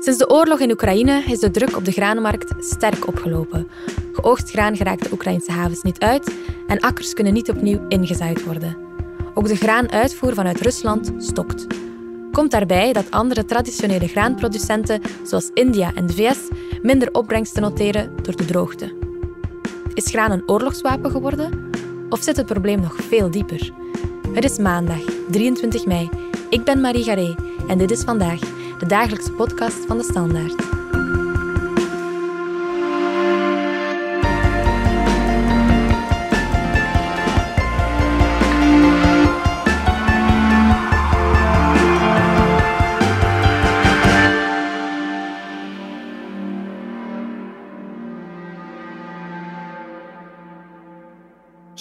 Sinds de oorlog in Oekraïne is de druk op de granenmarkt sterk opgelopen. Geoogst graan geraakt de Oekraïnse havens niet uit en akkers kunnen niet opnieuw ingezaaid worden. Ook de graanuitvoer vanuit Rusland stokt. Komt daarbij dat andere traditionele graanproducenten, zoals India en de VS, minder opbrengsten noteren door de droogte. Is graan een oorlogswapen geworden? Of zit het probleem nog veel dieper? Het is maandag, 23 mei. Ik ben Marie Garé en dit is vandaag de dagelijkse podcast van de Standaard.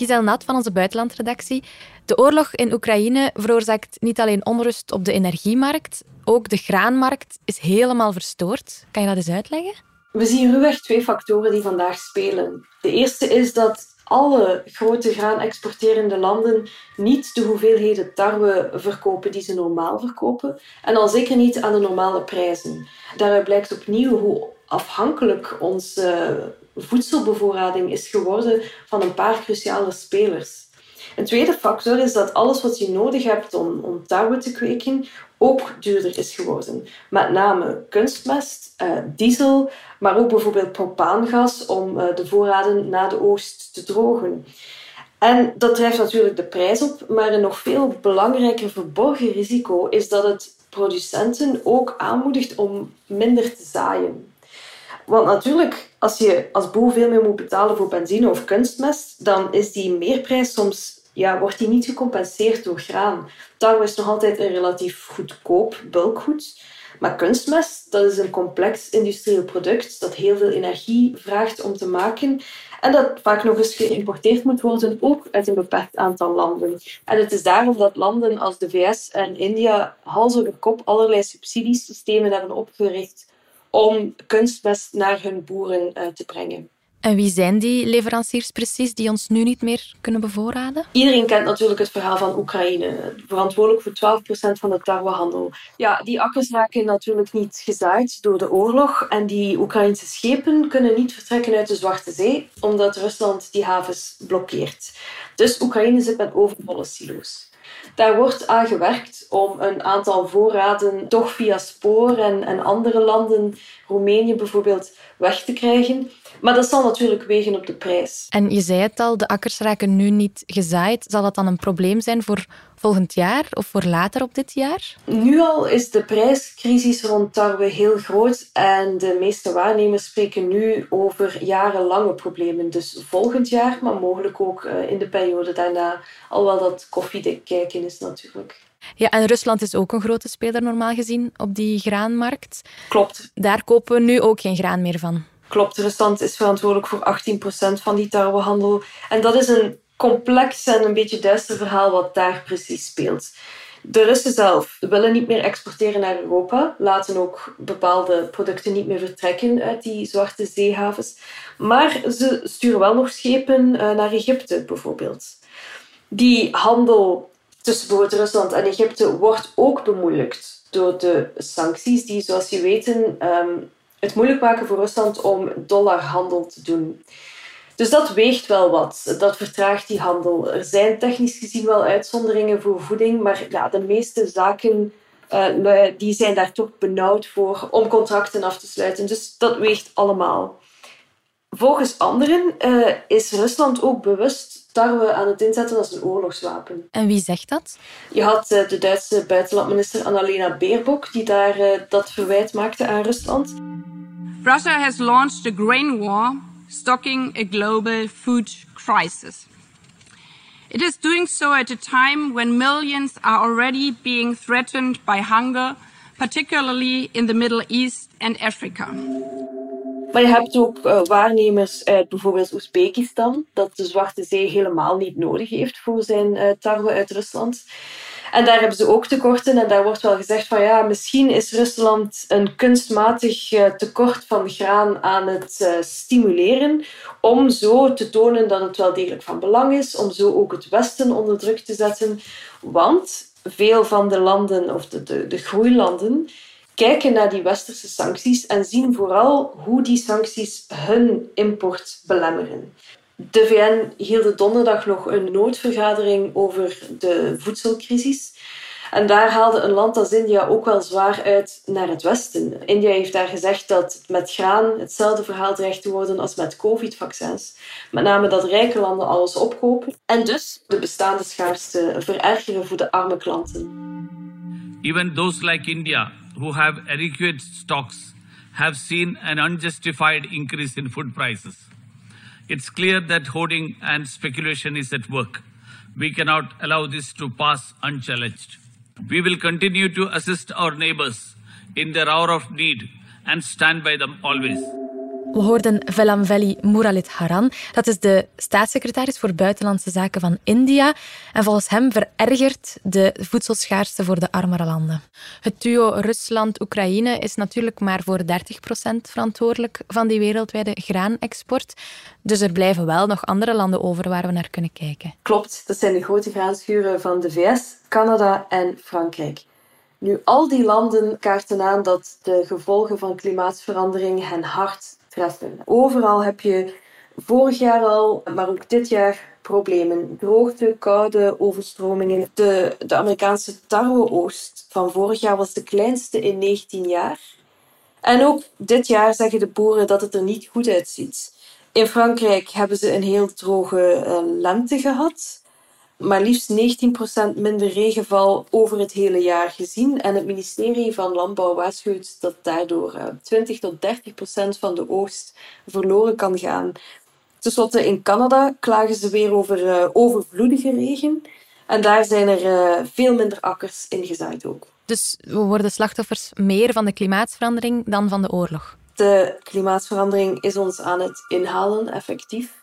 Giselle Nat van onze buitenlandredactie. De oorlog in Oekraïne veroorzaakt niet alleen onrust op de energiemarkt, ook de graanmarkt is helemaal verstoord. Kan je dat eens uitleggen? We zien ruwweg twee factoren die vandaag spelen. De eerste is dat alle grote graanexporterende landen niet de hoeveelheden tarwe verkopen die ze normaal verkopen. En al zeker niet aan de normale prijzen. Daaruit blijkt opnieuw hoe afhankelijk onze voedselbevoorrading is geworden van een paar cruciale spelers. Een tweede factor is dat alles wat je nodig hebt om, om tarwe te kweken ook duurder is geworden. Met name kunstmest, eh, diesel, maar ook bijvoorbeeld propaangas om eh, de voorraden na de oogst te drogen. En dat drijft natuurlijk de prijs op, maar een nog veel belangrijker verborgen risico is dat het producenten ook aanmoedigt om minder te zaaien. Want natuurlijk, als je als boer veel meer moet betalen voor benzine of kunstmest, dan is die meerprijs soms, ja, wordt die niet gecompenseerd door graan. Tarwe is nog altijd een relatief goedkoop bulkgoed. Maar kunstmest, dat is een complex industrieel product dat heel veel energie vraagt om te maken. En dat vaak nog eens geïmporteerd moet worden, ook uit een beperkt aantal landen. En het is daarom dat landen als de VS en India hals kop allerlei subsidiesystemen hebben opgericht om kunstmest naar hun boeren uh, te brengen. En wie zijn die leveranciers precies die ons nu niet meer kunnen bevoorraden? Iedereen kent natuurlijk het verhaal van Oekraïne, verantwoordelijk voor 12% van de tarwehandel. Ja, die akkers raken natuurlijk niet gezaaid door de oorlog en die Oekraïnse schepen kunnen niet vertrekken uit de Zwarte Zee, omdat Rusland die havens blokkeert. Dus Oekraïne zit met overvolle silo's. Daar wordt aan gewerkt om een aantal voorraden toch via spoor en, en andere landen, Roemenië bijvoorbeeld, weg te krijgen. Maar dat zal natuurlijk wegen op de prijs. En je zei het al, de akkers raken nu niet gezaaid. Zal dat dan een probleem zijn voor volgend jaar of voor later op dit jaar? Nu al is de prijscrisis rond tarwe heel groot en de meeste waarnemers spreken nu over jarenlange problemen. Dus volgend jaar, maar mogelijk ook eh, in de periode daarna, alhoewel dat koffiedik kijken is natuurlijk. Ja, en Rusland is ook een grote speler normaal gezien op die graanmarkt. Klopt. Daar kopen we nu ook geen graan meer van. Klopt, Rusland is verantwoordelijk voor 18% van die tarwehandel. En dat is een complex en een beetje duister verhaal wat daar precies speelt. De Russen zelf willen niet meer exporteren naar Europa, laten ook bepaalde producten niet meer vertrekken uit die zwarte zeehavens. Maar ze sturen wel nog schepen eh, naar Egypte bijvoorbeeld. Die handel tussen bijvoorbeeld Rusland en Egypte wordt ook bemoeilijkt door de sancties die, zoals je weten, ehm, het moeilijk maken voor Rusland om dollarhandel te doen. Dus dat weegt wel wat. Dat vertraagt die handel. Er zijn technisch gezien wel uitzonderingen voor voeding, maar ja, de meeste zaken uh, die zijn daar toch benauwd voor om contracten af te sluiten. Dus dat weegt allemaal. Volgens anderen uh, is Rusland ook bewust tarwe aan het inzetten als een oorlogswapen. En wie zegt dat? Je had uh, de Duitse buitenlandminister Annalena Baerbock die daar uh, dat verwijt maakte aan Rusland. Russia has launched a grain war stocking a global food crisis. It is doing so at a time when millions are already being threatened by hunger, particularly in the Middle East and Africa. Maar je hebt ook uh, waarnemers uit bijvoorbeeld Oezbekistan, dat de Zwarte Zee helemaal niet nodig heeft voor zijn uh, tarwe uit Rusland. En daar hebben ze ook tekorten. En daar wordt wel gezegd van ja, misschien is Rusland een kunstmatig uh, tekort van graan aan het stimuleren. Om zo te tonen dat het wel degelijk van belang is. Om zo ook het Westen onder druk te zetten. Want veel van de landen, of de, de groeilanden, kijken naar die westerse sancties en zien vooral hoe die sancties hun import belemmeren. De VN hield donderdag nog een noodvergadering over de voedselcrisis. En daar haalde een land als India ook wel zwaar uit naar het Westen. India heeft daar gezegd dat met graan hetzelfde verhaal dreigt te worden als met COVID-vaccins. Met name dat rijke landen alles opkopen en dus de bestaande schaarste verergeren voor de arme klanten. Even those like India, who have adequate stocks, have seen an unjustified increase in food prices. It's clear that hoarding and speculation is at work. We cannot allow this to pass unchallenged. We will continue to assist our neighbors in their hour of need and stand by them always. We hoorden Velamveli Muralit Haran. Dat is de staatssecretaris voor Buitenlandse Zaken van India. En volgens hem verergert de voedselschaarste voor de armere landen. Het duo Rusland-Oekraïne is natuurlijk maar voor 30% verantwoordelijk van die wereldwijde graanexport. Dus er blijven wel nog andere landen over waar we naar kunnen kijken. Klopt, dat zijn de grote graanschuren van de VS, Canada en Frankrijk. Nu, al die landen kaarten aan dat de gevolgen van klimaatverandering hen hard Overal heb je vorig jaar al, maar ook dit jaar problemen. Droogte, koude, overstromingen. De, de Amerikaanse tarweoogst van vorig jaar was de kleinste in 19 jaar. En ook dit jaar zeggen de boeren dat het er niet goed uitziet. In Frankrijk hebben ze een heel droge uh, lente gehad maar liefst 19% minder regenval over het hele jaar gezien. En het ministerie van Landbouw waarschuwt dat daardoor 20 eh, tot 30% van de oogst verloren kan gaan. Ten slotte in Canada klagen ze weer over uh, overvloedige regen. En daar zijn er uh, veel minder akkers ingezaaid ook. Dus we worden slachtoffers meer van de klimaatverandering dan van de oorlog? De klimaatverandering is ons aan het inhalen, effectief.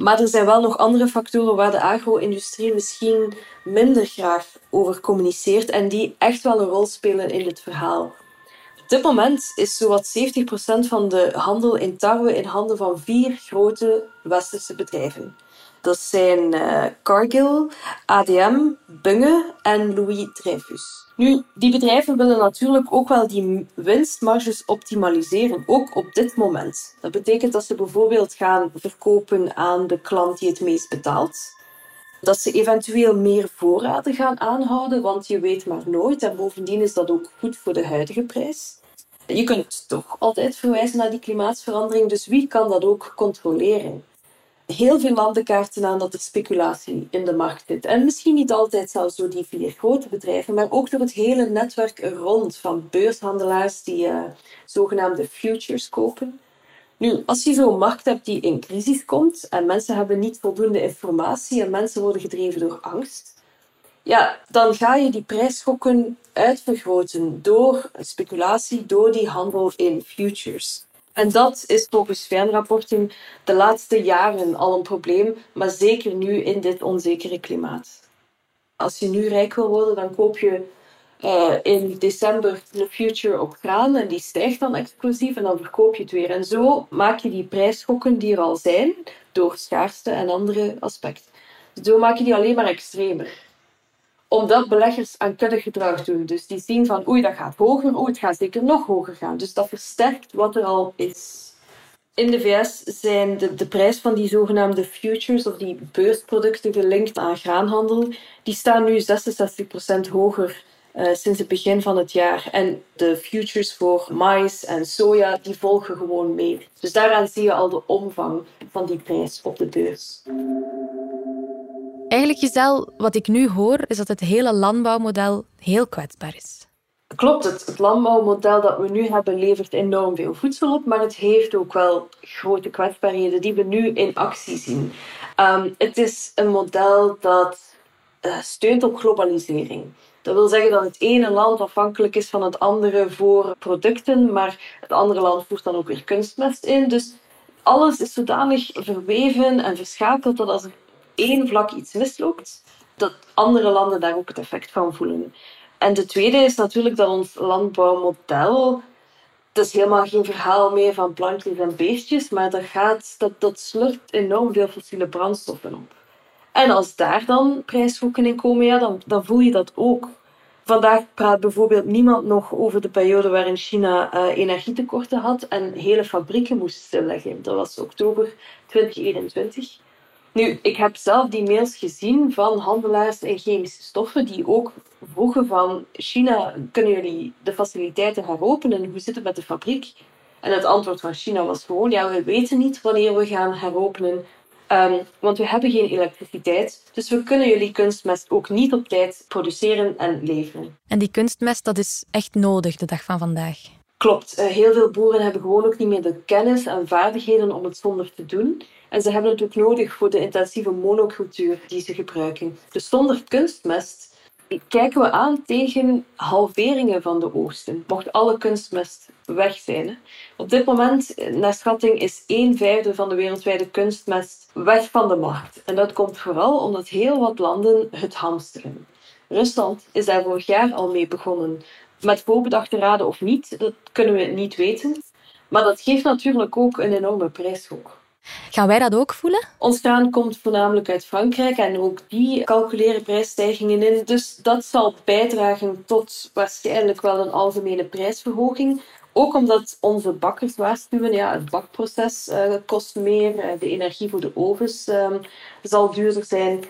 Maar er zijn wel nog andere factoren waar de agro-industrie misschien minder graag over communiceert en die echt wel een rol spelen in dit verhaal. Op dit moment is zowat 70% van de handel in tarwe in handen van vier grote westerse bedrijven. Dat zijn uh, Cargill, ADM, Bunge en Louis Dreyfus. Nu, die bedrijven willen natuurlijk ook wel die winstmarges optimaliseren, ook op dit moment. Dat betekent dat ze bijvoorbeeld gaan verkopen aan de klant die het meest betaalt. Dat ze eventueel meer voorraden gaan aanhouden, want je weet maar nooit. En bovendien is dat ook goed voor de huidige prijs. Je kunt toch altijd verwijzen naar die klimaatverandering, dus wie kan dat ook controleren? Heel veel landen kaarten aan dat er speculatie in de markt zit. En misschien niet altijd zelfs door die vier grote bedrijven, maar ook door het hele netwerk er rond van beurshandelaars die uh, zogenaamde futures kopen. Nu, als je zo'n markt hebt die in crisis komt en mensen hebben niet voldoende informatie en mensen worden gedreven door angst, ja, dan ga je die prijsschokken uitvergroten door speculatie, door die handel in futures. En dat is volgens VN-rapporten de laatste jaren al een probleem, maar zeker nu in dit onzekere klimaat. Als je nu rijk wil worden, dan koop je uh, in december een future op graan en die stijgt dan explosief en dan verkoop je het weer. En zo maak je die prijsschokken die er al zijn, door schaarste en andere aspecten. Zo maak je die alleen maar extremer omdat beleggers aan gedrag doen. Dus die zien van oei, dat gaat hoger, oei, het gaat zeker nog hoger gaan. Dus dat versterkt wat er al is. In de VS zijn de, de prijs van die zogenaamde futures of die beursproducten gelinkt aan graanhandel, die staan nu 66% hoger uh, sinds het begin van het jaar. En de futures voor mais en soja, die volgen gewoon mee. Dus daaraan zie je al de omvang van die prijs op de beurs. Eigenlijk Giselle, wat ik nu hoor, is dat het hele landbouwmodel heel kwetsbaar is. Klopt, het, het landbouwmodel dat we nu hebben levert enorm veel voedsel op, maar het heeft ook wel grote kwetsbaarheden die we nu in actie zien. Um, het is een model dat uh, steunt op globalisering. Dat wil zeggen dat het ene land afhankelijk is van het andere voor producten, maar het andere land voert dan ook weer kunstmest in. Dus alles is zodanig verweven en verschakeld dat als er één vlak iets misloopt, dat andere landen daar ook het effect van voelen. En de tweede is natuurlijk dat ons landbouwmodel. Het is helemaal geen verhaal meer van plantjes en beestjes, maar dat, gaat, dat, slurpt enorm veel fossiele brandstoffen op. En als daar dan prijsschokken in komen, ja, dan, dan voel je dat ook. Vandaag praat bijvoorbeeld niemand nog over de periode waarin China uh, energietekorten had en hele fabrieken moest stilleggen. Dat was oktober 2021. Nu, ik heb zelf die mails gezien van handelaars in chemische stoffen die ook vroegen van China, kunnen jullie de faciliteiten heropenen? Hoe zit het met de fabriek? En het antwoord van China was gewoon, ja, we weten niet wanneer we gaan heropenen. Um, want we hebben geen elektriciteit, dus we kunnen jullie kunstmest ook niet op tijd produceren en leveren. En die kunstmest, dat is echt nodig de dag van vandaag. Klopt. Uh, heel veel boeren hebben gewoon ook niet meer de kennis en vaardigheden om het zonder te doen. En ze hebben het ook nodig voor de intensieve monocultuur die ze gebruiken. Dus zonder kunstmest kijken we aan tegen halveringen van de oogsten. Mocht alle kunstmest weg zijn. Op dit moment, naar schatting, is een vijfde van de wereldwijde kunstmest weg van de markt. En dat komt vooral omdat heel wat landen het hamsteren. Rusland is daar vorig jaar al mee begonnen. Met voorbedachte raden of niet, dat kunnen we niet weten. Maar dat geeft natuurlijk ook een enorme prijsschok. Gaan wij dat ook voelen? Ons graan komt voornamelijk uit Frankrijk en ook die calculeren prijsstijgingen in. Dus dat zal bijdragen tot waarschijnlijk wel een algemene prijsverhoging. Ook omdat onze bakkers waarschuwen, ja, het bakproces uh, kost meer, uh, de energie voor de ovens uh, zal duurder zijn.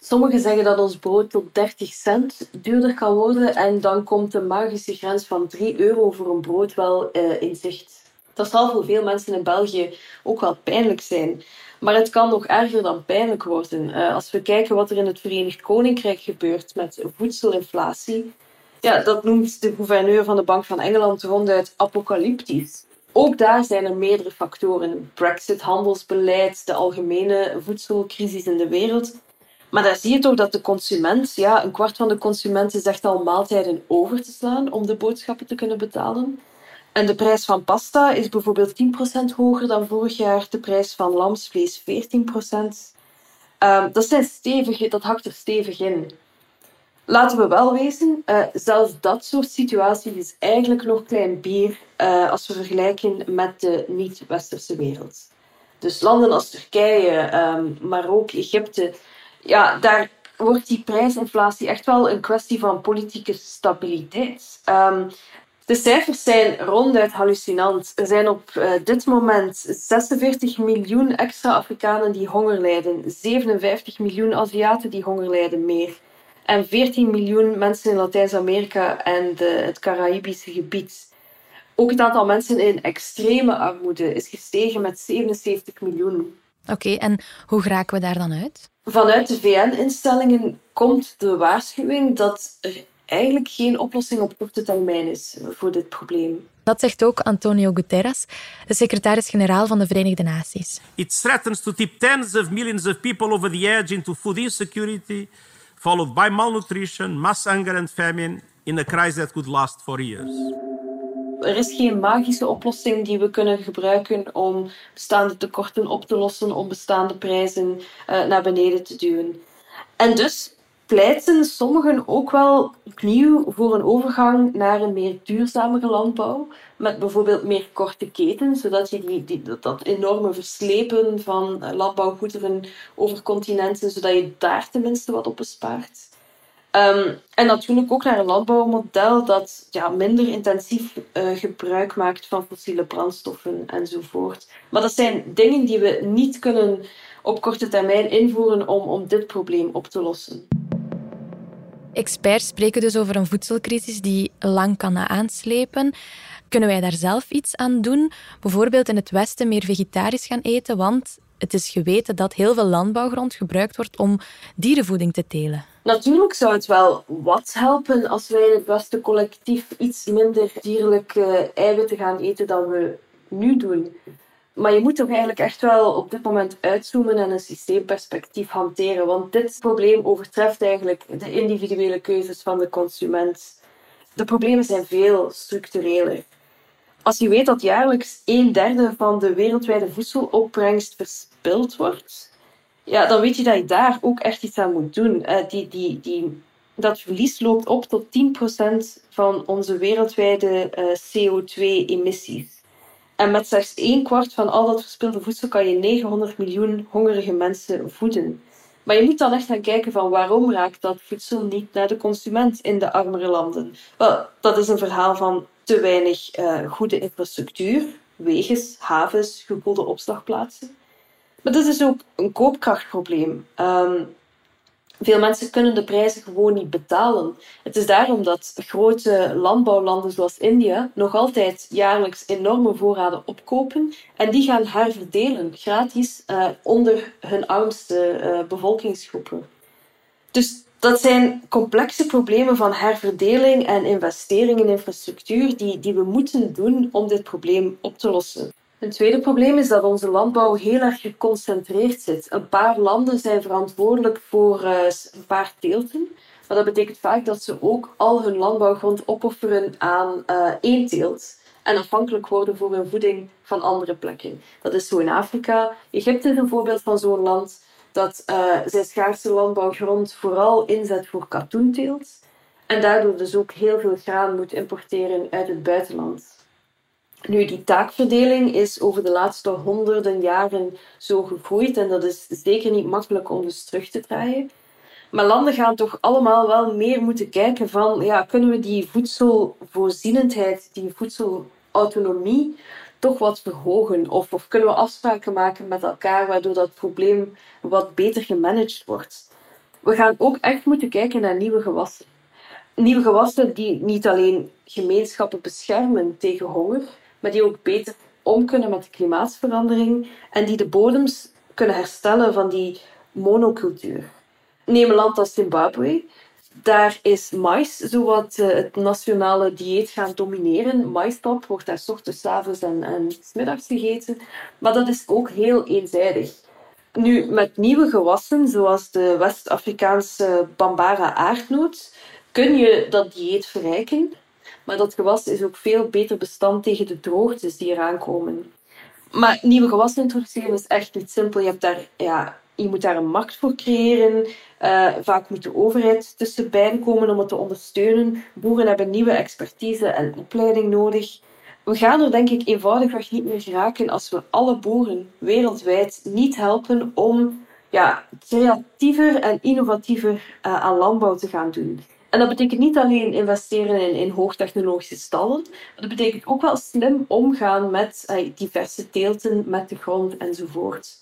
Sommigen zeggen dat ons brood tot 30 cent duurder kan worden en dan komt de magische grens van 3 euro voor een brood wel eh, in zicht. Dat zal voor veel mensen in België ook wel pijnlijk zijn. Maar het kan nog erger dan pijnlijk worden. Uh, als we kijken wat er in het Verenigd Koninkrijk gebeurt met voedselinflatie. Ja, dat noemt de gouverneur van de Bank van Engeland ronduit apocalyptisch. Ook daar zijn er meerdere factoren. Brexit, handelsbeleid, de algemene voedselcrisis in de wereld. Maar daar zie je toch dat de consument, ja, een kwart van de consumenten zegt al maaltijden over te slaan om de boodschappen te kunnen betalen. En de prijs van pasta is bijvoorbeeld 10% hoger dan vorig jaar. De prijs van lamsvlees 14%. Um, ehm, dat, zijn stevige, dat hakt er stevig in. Laten we wel wezen, uh, zelfs dat soort situaties is eigenlijk nog klein bier uh, als we vergelijken met de niet-westerse wereld. Dus landen als Turkije, um, maar ook Egypte, ja, daar wordt die prijsinflatie echt wel een kwestie van politieke stabiliteit. Um, de cijfers zijn ronduit hallucinant. Er zijn op uh, dit moment 46 miljoen extra Afrikanen die honger lijden, 57 miljoen Aziaten die honger lijden meer en 14 miljoen mensen in Latijns-Amerika en de, het Caraïbische gebied. Ook het aantal mensen in extreme armoede is gestegen met 77 miljoen. Oké, en hoe geraken we daar dan uit? Vanuit de VN-instellingen komt de waarschuwing dat er eigenlijk geen oplossing op korte termijn is voor dit probleem. Dat zegt ook Antonio Guterres, de secretaris-generaal van de Verenigde Naties. It threatens to tip tens of millions of people over the edge into food insecurity, followed by malnutrition, mass hunger and famine in a crisis that could last for years. Er is geen magische oplossing die we kunnen gebruiken om bestaande tekorten op te lossen, om bestaande prijzen uh, naar beneden te duwen. En dus pleiten sommigen ook wel opnieuw voor een overgang naar een meer duurzamere landbouw. Met bijvoorbeeld meer korte ketens, zodat je die, die, dat enorme verslepen van landbouwgoederen over continenten, zodat je daar tenminste wat op bespaart. Um, en natuurlijk ook naar een landbouwmodel dat ja, minder intensief uh, gebruik maakt van fossiele brandstoffen enzovoort. Maar dat zijn dingen die we niet kunnen op korte termijn invoeren om, om dit probleem op te lossen. Experts spreken dus over een voedselcrisis die lang kan aanslepen. Kunnen wij daar zelf iets aan doen? Bijvoorbeeld in het Westen meer vegetarisch gaan eten, want het is geweten dat heel veel landbouwgrond gebruikt wordt om dierenvoeding te telen. Natuurlijk zou het wel wat helpen als wij in het Westen collectief iets minder dierlijke eiwitten gaan eten dan we nu doen. Maar je moet toch eigenlijk echt wel op dit moment uitzoomen en een systeemperspectief hanteren. Want dit probleem overtreft eigenlijk de individuele keuzes van de consument. De problemen zijn veel structureler. Als je weet dat jaarlijks een derde van de wereldwijde voedselopbrengst verspild wordt, ja, dan weet je dat je daar ook echt iets aan moet doen. Uh, die, die, die, dat verlies loopt op tot 10% van onze wereldwijde eh, CO2-emissies. En met slechts één kwart van al dat verspilde voedsel kan je 900 miljoen hongerige mensen voeden. Maar je moet dan echt gaan kijken van waarom raakt dat voedsel niet naar de consument in de armere landen. Wel, dat is een verhaal van te weinig uh, goede infrastructuur, wegens, havens, gekoelde opslagplaatsen. Maar dat is ook een koopkrachtprobleem. Um, veel mensen kunnen de prijzen gewoon niet betalen. Het is daarom dat grote landbouwlanden zoals India nog altijd jaarlijks enorme voorraden opkopen en die gaan herverdelen gratis uh, onder hun armste uh, bevolkingsgroepen. Dus dat zijn complexe problemen van herverdeling en investering in infrastructuur die, die we moeten doen om dit probleem op te lossen. Een tweede probleem is dat onze landbouw heel erg geconcentreerd zit. Een paar landen zijn verantwoordelijk voor uh, een paar teelten. Maar dat betekent vaak dat ze ook al hun landbouwgrond opofferen aan uh, één teelt. En afhankelijk worden voor hun voeding van andere plekken. Dat is zo in Afrika. Egypte is een voorbeeld van zo'n land dat uh, zijn schaarse landbouwgrond vooral inzet voor katoenteelt. En daardoor dus ook heel veel graan moet importeren uit het buitenland. Nu, die taakverdeling is over de laatste honderden jaren zo gegroeid en dat is zeker niet makkelijk om dus terug te draaien. Maar landen gaan toch allemaal wel meer moeten kijken van, ja, kunnen we die voedselvoorzienendheid, die voedselautonomie toch wat verhogen? Of, of kunnen we afspraken maken met elkaar waardoor dat probleem wat beter gemanaged wordt? We gaan ook echt moeten kijken naar nieuwe gewassen. Nieuwe gewassen die niet alleen gemeenschappen beschermen tegen honger, maar die ook beter om kunnen met de klimaatverandering en die de bodems kunnen herstellen van die monocultuur. Neem een land als Zimbabwe. Daar is mais zowat uh, het nationale dieet gaan domineren. Maïspap wordt daar ochtends, avonds en, en middags gegeten. Maar dat is ook heel eenzijdig. Nu, met nieuwe gewassen, zoals de West-Afrikaanse Bambara aardnoot, kun je dat dieet verrijken. Maar dat gewas is ook veel beter bestand tegen de droogtes die eraan komen. Maar nieuwe gewassen introduceren is echt niet simpel. Je, hebt daar, ja, je moet daar een markt voor creëren. Uh, vaak moet de overheid tussenbij komen om het te ondersteunen. Boeren hebben nieuwe expertise en opleiding nodig. We gaan er denk ik eenvoudigweg niet meer geraken als we alle boeren wereldwijd niet helpen om ja, creatiever en innovatiever uh, aan landbouw te gaan doen. En dat betekent niet alleen investeren in, in hoogtechnologische stallen, maar dat betekent ook wel slim omgaan met uh, diverse teelten, met de grond enzovoort.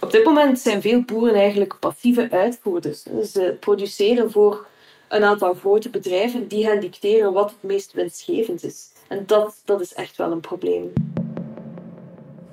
Op dit moment zijn veel boeren eigenlijk passieve uitvoerders. Ze produceren voor een aantal grote bedrijven die hen dicteren wat het meest winstgevend is. En dat, dat is echt wel een probleem.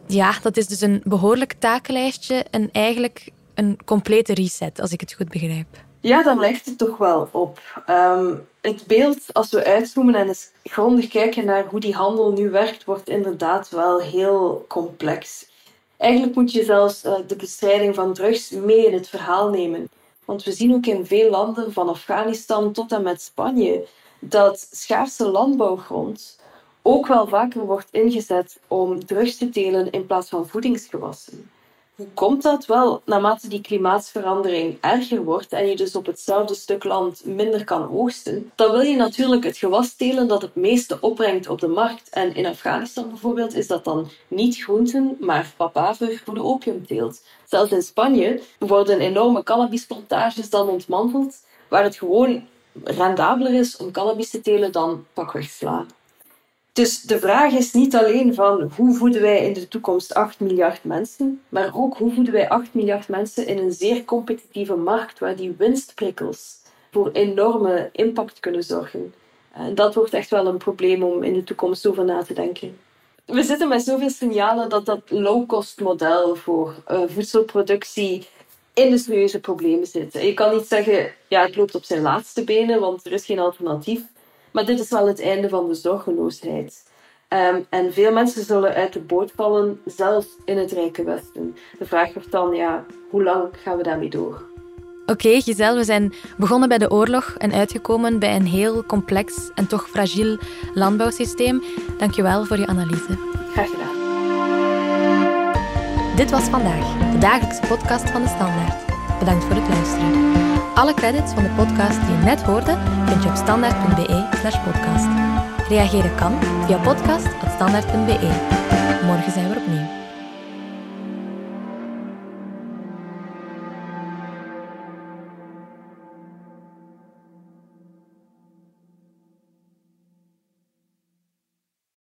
Ja, dat is dus een behoorlijk takenlijstje en eigenlijk een complete reset, als ik het goed begrijp. Ja, dan lijkt het toch wel op. Um, het beeld, als we uitzoomen en eens grondig kijken naar hoe die handel nu werkt, wordt inderdaad wel heel complex. Eigenlijk moet je zelfs uh, de bestrijding van drugs mee in het verhaal nemen. Want we zien ook in veel landen, van Afghanistan tot en met Spanje, dat schaarse landbouwgrond ook wel vaker wordt ingezet om drugs te telen in plaats van voedingsgewassen. Hoe komt dat? Wel, naarmate die klimaatverandering erger wordt en je dus op hetzelfde stuk land minder kan oogsten, dan wil je natuurlijk het gewas telen dat het meeste opbrengt op de markt. En in Afghanistan bijvoorbeeld is dat dan niet groenten, maar papaver voor de opiumteelt. Zelfs in Spanje worden enorme cannabisplantages dan ontmanteld, waar het gewoon rendabeler is om cannabis te telen dan pakweg sla. Dus de vraag is niet alleen van hoe voeden wij in de toekomst 8 miljard mensen, maar ook hoe voeden wij 8 miljard mensen in een zeer competitieve markt waar die winstprikkels voor enorme impact kunnen zorgen. En dat wordt echt wel een probleem om in de toekomst over na te denken. We zitten met zoveel signalen dat dat low-cost model voor uh, voedselproductie in de serieuze problemen zit. Je kan niet zeggen, ja, het loopt op zijn laatste benen, want er is geen alternatief. Maar dit is wel het einde van de zorgeloosheid. Um, en veel mensen zullen uit de boot vallen, zelfs in het Rijke Westen. De vraag wordt dan, ja, hoe lang gaan we daarmee door? Oké, okay, Giselle, we zijn begonnen bij de oorlog en uitgekomen bij een heel complex en toch fragiel landbouwsysteem. Dankjewel voor je analyse. Graag gedaan. Dit was vandaag, de dagelijkse podcast van de Standaard. Bedankt voor het luisteren. Alle credits van de podcast die je net hoorde vind je op standaard.be podcast. Reageren kan via podcast.standaard.be. Morgen zijn we opnieuw.